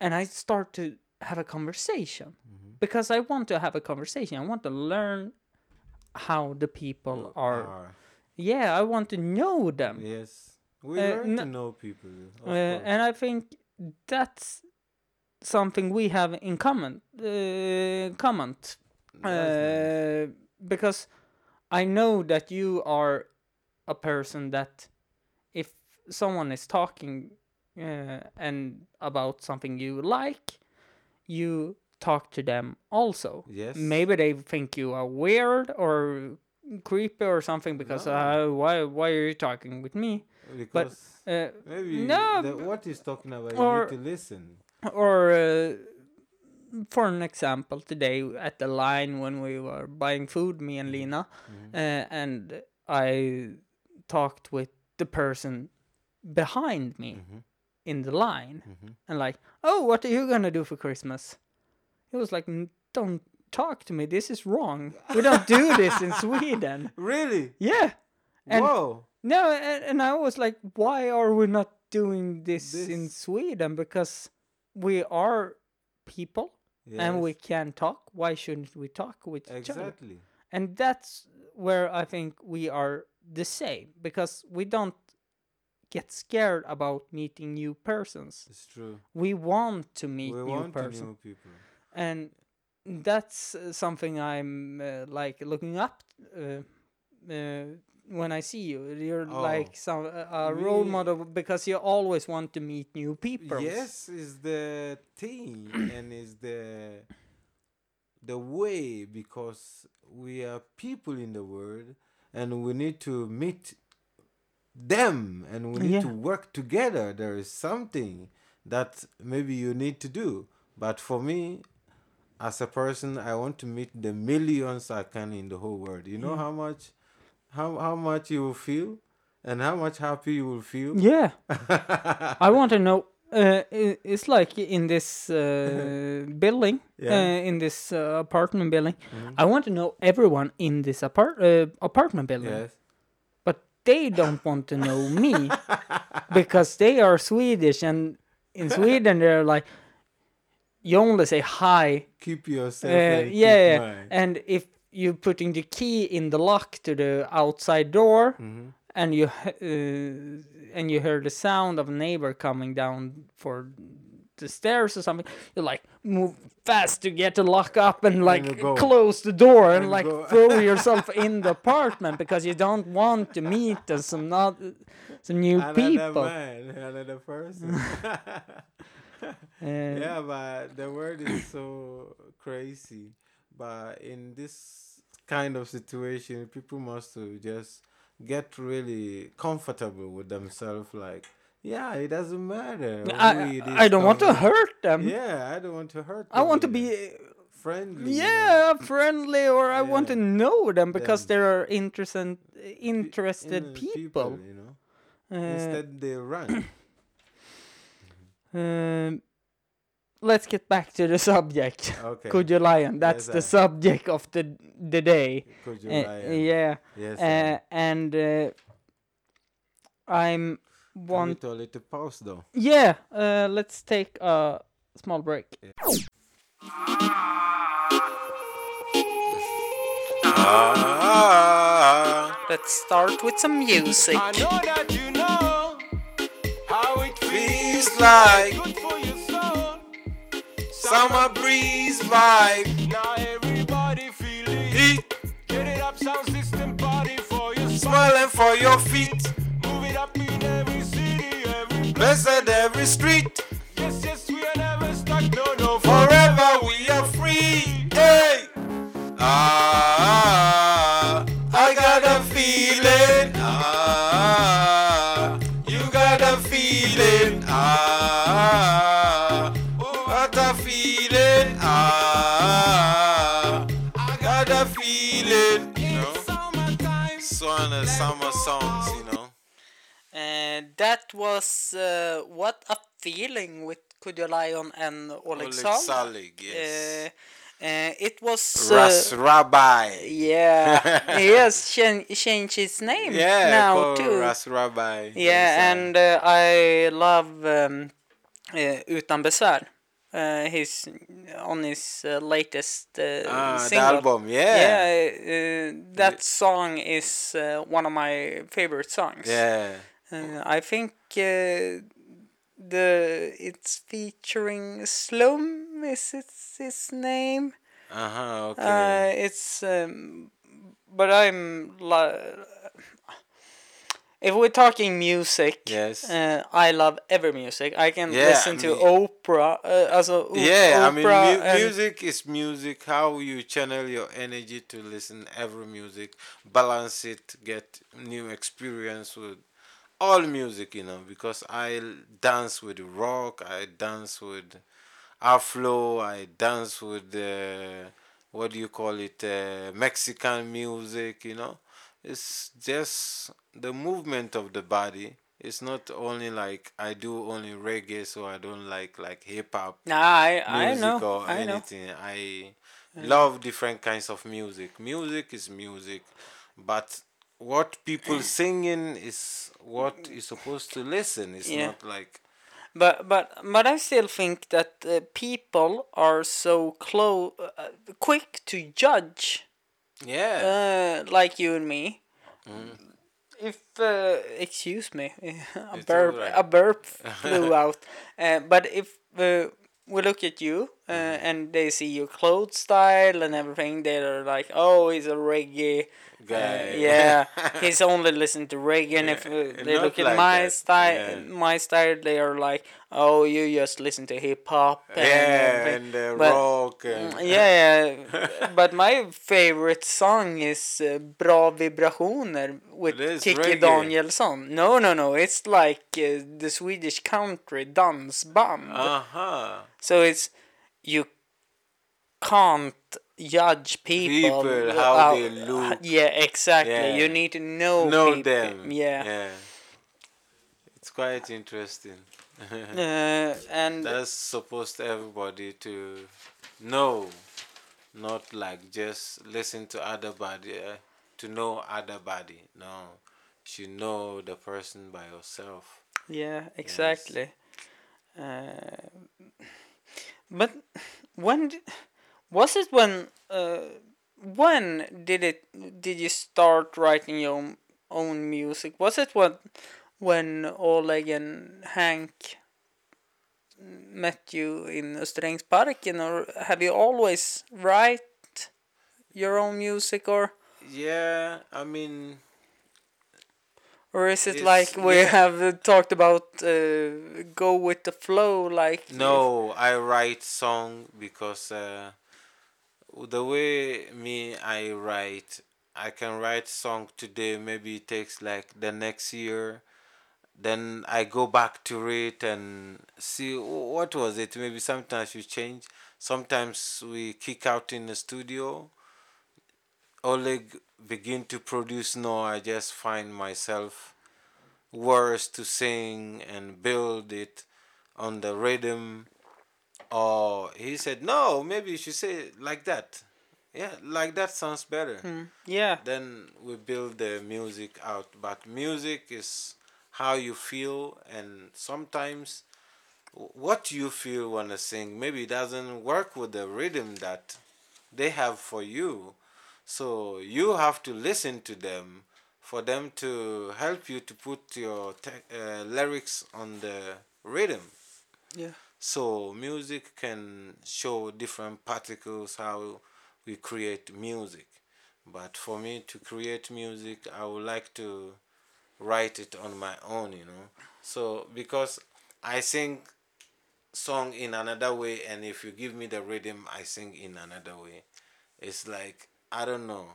and i start to have a conversation because i want to have a conversation. I want to learn how the people are. Ah, yeah i want to know them. Yes. We Uh, learn to know people. Uh, and i think that's something we have in common uh, comment. Nice. uh, because I know that you are a person that if someone is talking uh, and about something you like, you talk to them also. Yes. Maybe they think you are weird or creepy or something because No. uh, why why are you talking with me? because Uh, maybe no, the, what he's talking about, you need to listen. or uh, for an example today at the line when we were buying food me and lena uh, and i talked with the person behind me mm-hmm. in the line mm-hmm. and like oh what are you gonna do for christmas he was like don't talk to me this is wrong we don't do [laughs] this in sweden Really? yeah And Whoa. no, and, and I was like, why are we not doing this, in Sweden? Because we are people and we can talk. Why shouldn't we talk with each other? exactly. And that's where I think we are the same because we don't get scared about meeting new persons. It's true. We want to meet we new want to person, people. and that's uh, something I'm uh, like looking up uh, uh, when I see you. You're Oh. like some uh, a role model because you always want to meet new people. Yes, is the thing [clears throat] and is the the way because we are people in the world and we need to meet them and we need Yeah. to work together. There is something that maybe you need to do. But for me, as a person, I want to meet the millions I can in the whole world. You know how much how how much you will feel and how much happy you will feel. Yeah. [laughs] I want to know. Uh, it's like in this uh, [laughs] building, Yeah. Uh, in this uh, apartment building. I want to know everyone in this apart uh, apartment building, Yes. but they don't want to know me [laughs] because they are Swedish, and in Sweden they're like, you only say hi. keep yourself Uh, and yeah, keep yeah. and if you're putting the key in the lock to the outside door, Mm-hmm. And you uh, and you hear the sound of a neighbor coming down for the stairs or something, you like move fast to get the lock up and like close the door and And like throw [laughs] yourself in the apartment because you don't want to meet some not some new Another people. man, another person. [laughs] [laughs] Uh, yeah, but the world is so crazy. But in this kind of situation, people must just get really comfortable with themselves. Like, yeah, it doesn't matter. I, I don't want to hurt them. Yeah, I don't want to hurt. I want to be friendly. yeah [laughs] friendly or I want to know them because Them. they are interested interested In people. you know. Uh, Instead, they run. [coughs] Um, let's get back to the subject. Okay. Kojo Lion? That's Yes, the I- subject of the the day. Could you Uh, lie? yeah, Yes. uh, and uh, I'm One. want. a little pause though. Yeah, uh, let's take a small break. Ah, Let's start with some music. I know that you know how it feels feels like summer breeze vibe. Now everybody feel it. Heat Get it up, sound system party for your smiling for your feet. Move it up in every city, every place. Blessed every street. Yes, yes, we are never stuck. No, no, Forever we are free. Hey. Ah, songs. You know. And that was uh, what a feeling with Kujo Lion and Oleg Oleg Sal. Salig, yes. Uh, uh, it was. Ras Uh, Rabbi. yeah, [laughs] he has ch- changed his name Yeah, now too. Ras Rabbi. Yeah, uh, and uh, I love um, uh, Utan Besvär. Uh, he's on his uh, latest uh, ah, the single. album, yeah. Yeah, uh, that song is uh, one of my favorite songs. Yeah. Uh, I think uh, the it's featuring Slum is its his name. Uh-huh, okay. Uh, it's um, but I'm li- if we're talking music. Yes. Uh, I love every music. I can Yeah, listen I to mean- opera. Uh, also, yeah, I mean, mu- music is music. How you channel your energy to listen every music, balance it, get new experience with all music, you know. Because I dance with rock, I dance with Afro, I dance with uh, what do you call it, uh, Mexican music, you know. It's just the movement of the body. It's not only like I do only reggae, so I don't like like hip hop Nah, I I know. or I know. anything. I love different kinds of music. Music is music, but what people [clears throat] singing is what you're supposed to listen. It's Yeah. not like But but but I still think that uh, people are so close, uh, quick to judge, yeah. uh, like you and me. If uh, excuse me, [laughs] a It's burp, alright. a burp [laughs] flew out. Uh, but if uh, we look at you uh, Mm-hmm. and they see your clothes style and everything, they're like, "Oh, he's a reggae." Uh, Guy. yeah, [laughs] he's only listening to reggae. And if uh, they look at like my style, yeah. my style, they are like, "Oh, you just listen to hip hop." and yeah, everything." and uh, But- rock and Mm, yeah, [laughs] but my favorite song is uh, Bra Vibrationer with Kikki. Danielsson. No, no, no, it's like uh, the Swedish country dance band. uh-huh. So it's you can't judge people, People, how they uh, look. Yeah, exactly. Yeah. You need to know know people. them. Yeah. Yeah. It's quite interesting. Uh, and That's supposed everybody to know, not like just listen to other body uh, to know other body. No, you know the person by yourself. Yeah, exactly. Uh, but when d- was it when uh, when did it did you start writing your own, own music? Was it when when Oleg and Hank met you in Österängsparken or have you always write your own music or Yeah, I mean, or is it like we yeah. have talked about uh, go with the flow like no, I write song because uh, the way me I write, I can write song today. Maybe it takes like the next year. Then I go back to it and see what was it. Maybe sometimes we change. Sometimes we kick out in the studio. Oleg begin to produce. No, I just find myself words to sing and build it on the rhythm or he said no maybe you should say it like that. Yeah like that sounds better. Yeah. Then we build the music out. But music is how you feel and sometimes what you feel when to sing maybe doesn't work with the rhythm that they have for you. So you have to listen to them for them to help you to put your te- uh, lyrics on the rhythm. Yeah so music can show different particles how we create music. But for me to create music, I would like to write it on my own, you know. So because I sing song in another way and if you give me the rhythm I sing in another way. It's like I don't know.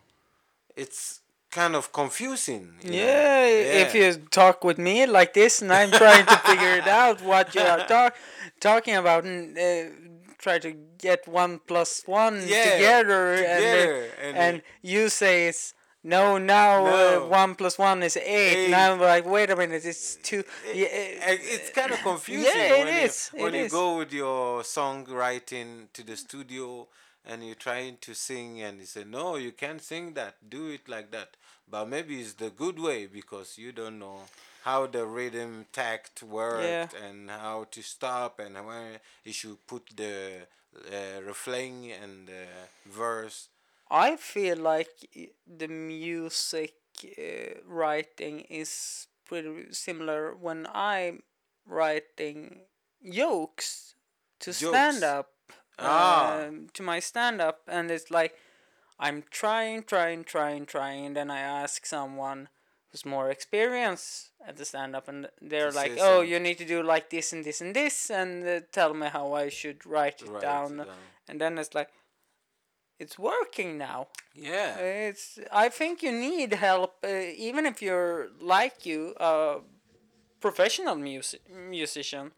It's kind of confusing. you know? Yeah, if you talk with me like this and I'm trying to figure it out what you are [laughs] talk, talking about and uh, try to get one plus one Yeah, together, and, together, uh, and and, you say it's no now No. Uh, one plus one is eight. Eight. And I'm like wait a minute it's two. Yeah, Uh, it's kind of confusing Yeah, it [laughs] when, is, you, when it you is. go with your songwriting to the studio and you're trying to sing and you say no you can't sing that. Do it like that. But maybe it's the good way because you don't know how the rhythm tact worked Yeah. and how to stop and where you should put the uh, refrain and the verse. I feel like the music uh, writing is pretty similar when I'm writing jokes to stand up Ah. um, to my stand up and it's like I'm trying trying trying trying and then I ask someone who's more experienced at the stand up and they're To like oh you need to do like this and this and this and uh, tell me how I should write it Write it down down. and then it's like it's working now yeah it's. I think you need help, uh, even if you're like you, a professional music musician,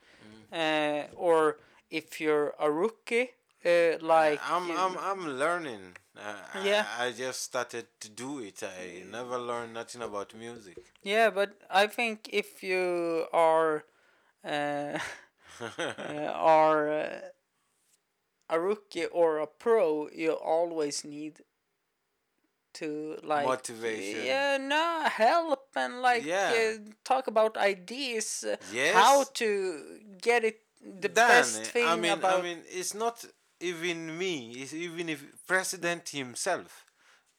uh, or if you're a rookie, uh, like. I'm, you- I'm, I'm learning. Uh, Yeah. I, I just started to do it. I never learned nothing about music. yeah, but I think if you are, uh, [laughs] uh, are uh, a rookie or a pro, you always need to like Motivation. Yeah, no help and like Yeah. uh, talk about ideas, Yes. how to get it the Dan, best thing I mean, about. I mean, it's not even me. It's even if president himself,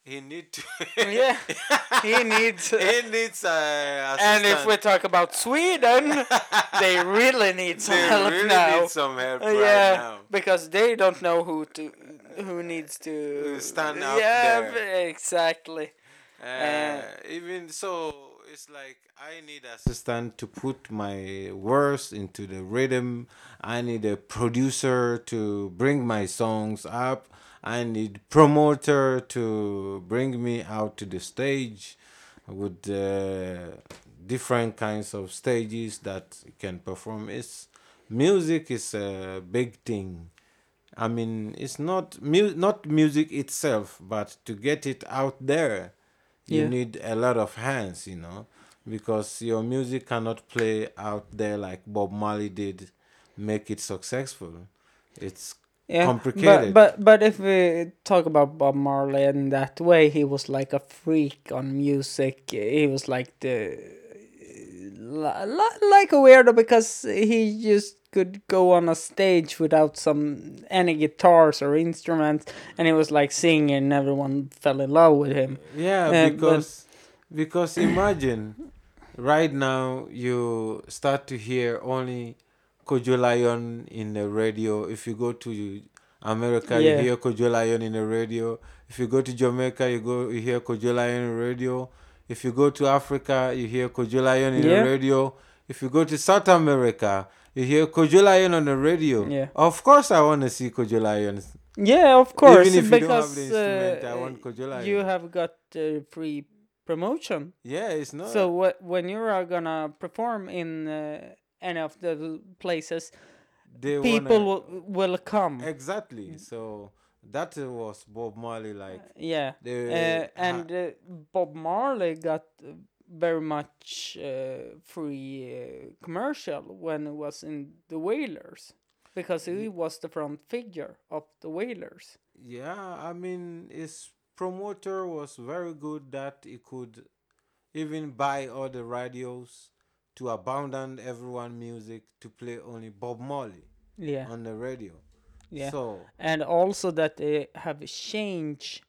he need to. [laughs] yeah, he [laughs] needs. he needs uh, and if we talk about Sweden, [laughs] they really need some they help really now. need some help Uh, right yeah, now. because they don't know who to who needs to stand out yeah, there. exactly. Uh, even so, it's like I need assistant to put my words into the rhythm. I need a producer to bring my songs up. I need promoter to bring me out to the stage with uh, different kinds of stages that can perform. It's music is a big thing. I mean, it's not mu- not music itself, but to get it out there, you Yeah. need a lot of hands, you know, because your music cannot play out there like Bob Marley did, make it successful. It's Yeah, complicated. But, but but if we talk about Bob Marley in that way, he was like a freak on music. He was like the like a weirdo because he just could go on a stage without some any guitars or instruments, and he was like singing, and everyone fell in love with him. Yeah, Uh, but- because because imagine right now you start to hear only Kojo Lion in the radio. If you go to America, Yeah. you hear Kojo Lion in the radio. If you go to Jamaica, you go you hear Kojo Lion in the radio. If you go to Africa, you hear Kojo Lion in Yeah. the radio. If you go to South America, you hear Kojo on the radio. Yeah. Of course, I want to see Kojo Yeah, of course, Even if you don't have the instrument, I uh, want Kojo you have got uh, free promotion. Yeah, it's not. So wh- when you are gonna perform in uh, any of the places, they people wanna- will, will come. Exactly. So that uh, was Bob Marley like. yeah, the uh, and uh, Bob Marley got uh, very much uh, free uh, commercial when it was in the Wailers because he was the front figure of the Wailers. Yeah, I mean, his promoter was very good that he could even buy all the radios to abandon everyone music to play only Bob Marley Yeah, on the radio. Yeah. So and also that they have changed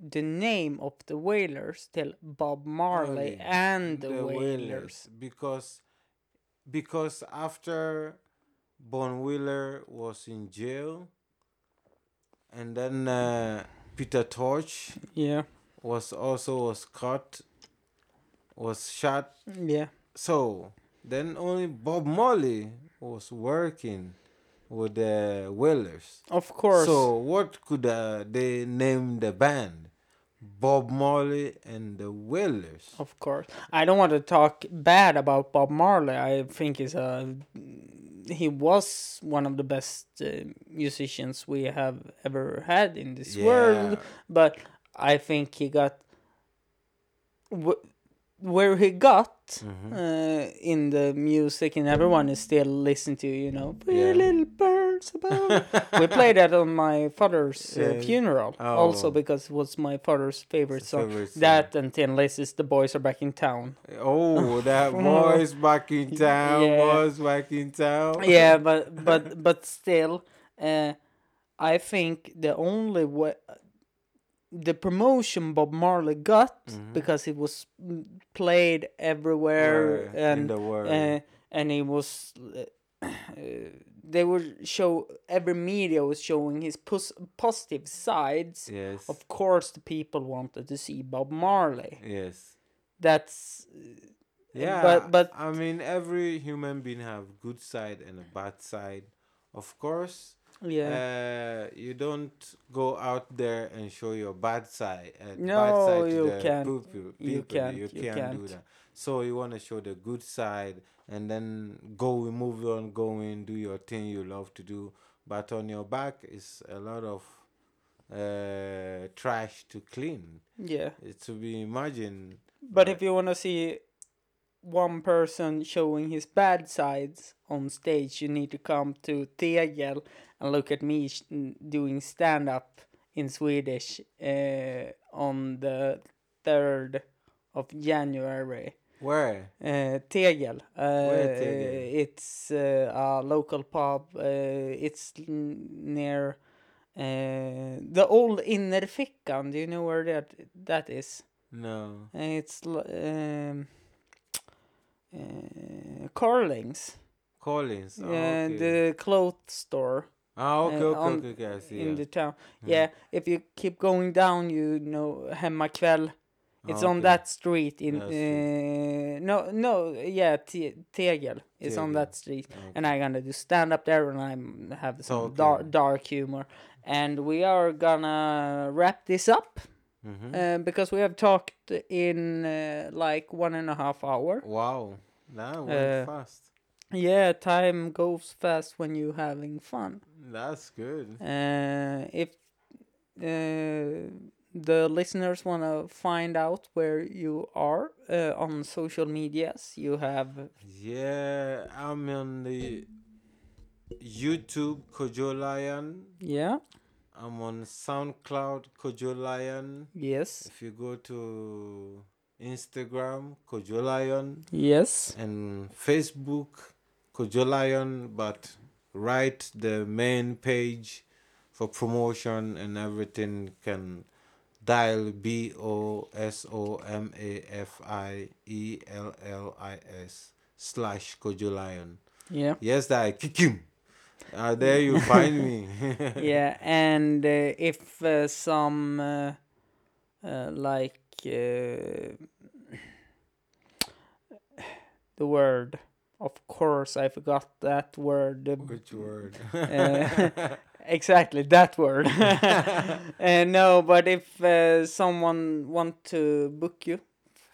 the name of the Wailers till Bob Marley Marley, and the, the Wailers. Wailers because because after Bunny Wailer was in jail and then uh, Peter Tosh Yeah, was also was caught was shot. Yeah, so then only Bob Marley was working with the Wailers of course. so what could uh, they name the band Bob Marley and the Wailers Of course, I don't want to talk bad about Bob Marley. I think he's a he was one of the best uh, musicians we have ever had in this world. But I think he got where he got Mm-hmm. uh, in the music, and everyone is still listening to. You know, "Pretty Yeah. little birds above. we played that on my father's uh, funeral, also Oh. because it was my father's favorite song. favorite song. That and Thin Lizzy's "The Boys Are Back in Town." Oh, [laughs] that boy's back in town. Yeah. Boys back in town. yeah, but but but still, uh, I think the only way the promotion Bob Marley got because it was played everywhere Where in and the world. uh, and it was. Uh, [clears throat] they would show every media was showing his pos- positive sides. Yes. Of course, the people wanted to see Bob Marley. yes. That's Yeah. but- but- I mean, every human being have good side and a bad side. Of course. Yeah. Uh, you don't go out there and show your bad side. Uh, bad No, side you can't. People, You can't, You you can't, do can't. that. So you want to show the good side and then go move on, go in, do your thing you love to do. But on your back is a lot of uh, trash to clean. yeah. It's to be imagined. But if you want to see one person showing his bad sides on stage, you need to come to Tegel and look at me doing stand up in Swedish uh, on the 3rd of January. Where? Uh, Tegel. Uh, Where Tegel? It's uh, a local pub. Uh, it's near uh, the old Innerfickan. Do you know where that that is? No. It's l- um, uh, Carlings. Collins. Oh, Yeah, okay. the clothes store ah, okay, uh, okay, on- okay, okay, I see. in yeah. the town. Yeah, if you keep going down, you know Hemmakväll. It's Ah, on that street in uh, no no yeah Te- Tegel is on that street Okay. and I'm gonna do stand up there and I'm have some Okay. dark dark humor and we are gonna wrap this up Mhm. uh, because we have talked in uh, like one and a half hour. Wow, that went Uh, fast. Yeah, time goes fast when you're having fun. That's good. Uh, if uh, the listeners want to find out where you are uh, on social medias, you have Yeah, I'm on the YouTube Kojo Lion. yeah, I'm on SoundCloud Kojo Lion. yes, If you go to Instagram Kojo Lion yes, and Facebook Kojo Lion, but write the main page for promotion and everything can dial B O S O M A F I E L L I S slash Kojo Lion. yeah, Yes, that kick him. Uh, there you find me. [laughs] yeah. And uh, if uh, some uh, uh, like uh, [sighs] the word, of course, I forgot that word. Which word? Uh, [laughs] [laughs] exactly that word uh, no but if uh, someone want to book you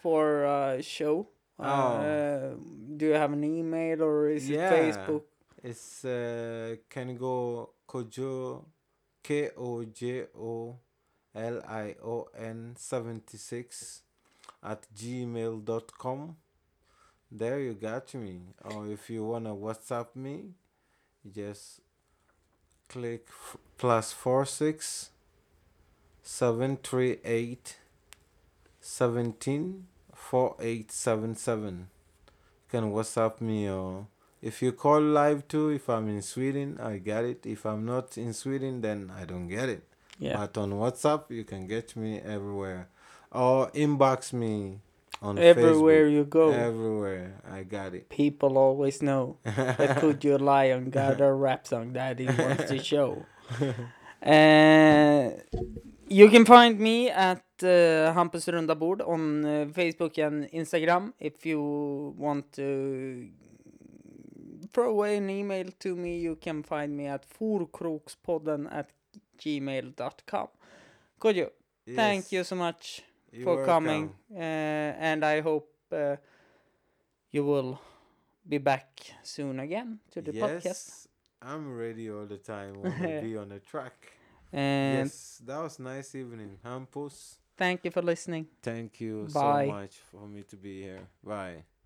for a show Oh. uh, do you have an email or is Yeah. it facebook It's uh, can go Kojo K O J O L I O N 76 at gmail.com. There you got me. Or if you wanna WhatsApp me, just click f- plus four six seven three eight seventeen four eight seven seven. You can WhatsApp me or if you call live too, if I'm in Sweden, I get it. If I'm not in Sweden, then I don't get it. yeah But on WhatsApp, you can get me everywhere. Or inbox me on everywhere Facebook. you go Everywhere. I got it. people always know that [laughs] Kojo Lion got a rap song that he wants to show uh, [laughs] you can find me at uh, Hampus Runda Bord on uh, Facebook and Instagram if you want to throw away an email to me you can find me at forkrokspodden at gmail.com Kojo, thank Yes, you so much you're for coming uh, and I hope uh, you will be back soon again to the podcast Yes, I'm ready all the time. To be on the [laughs] track. and yes, that was nice evening, Hampus. thank you for listening Thank you Bye. so much for me to be here. Bye.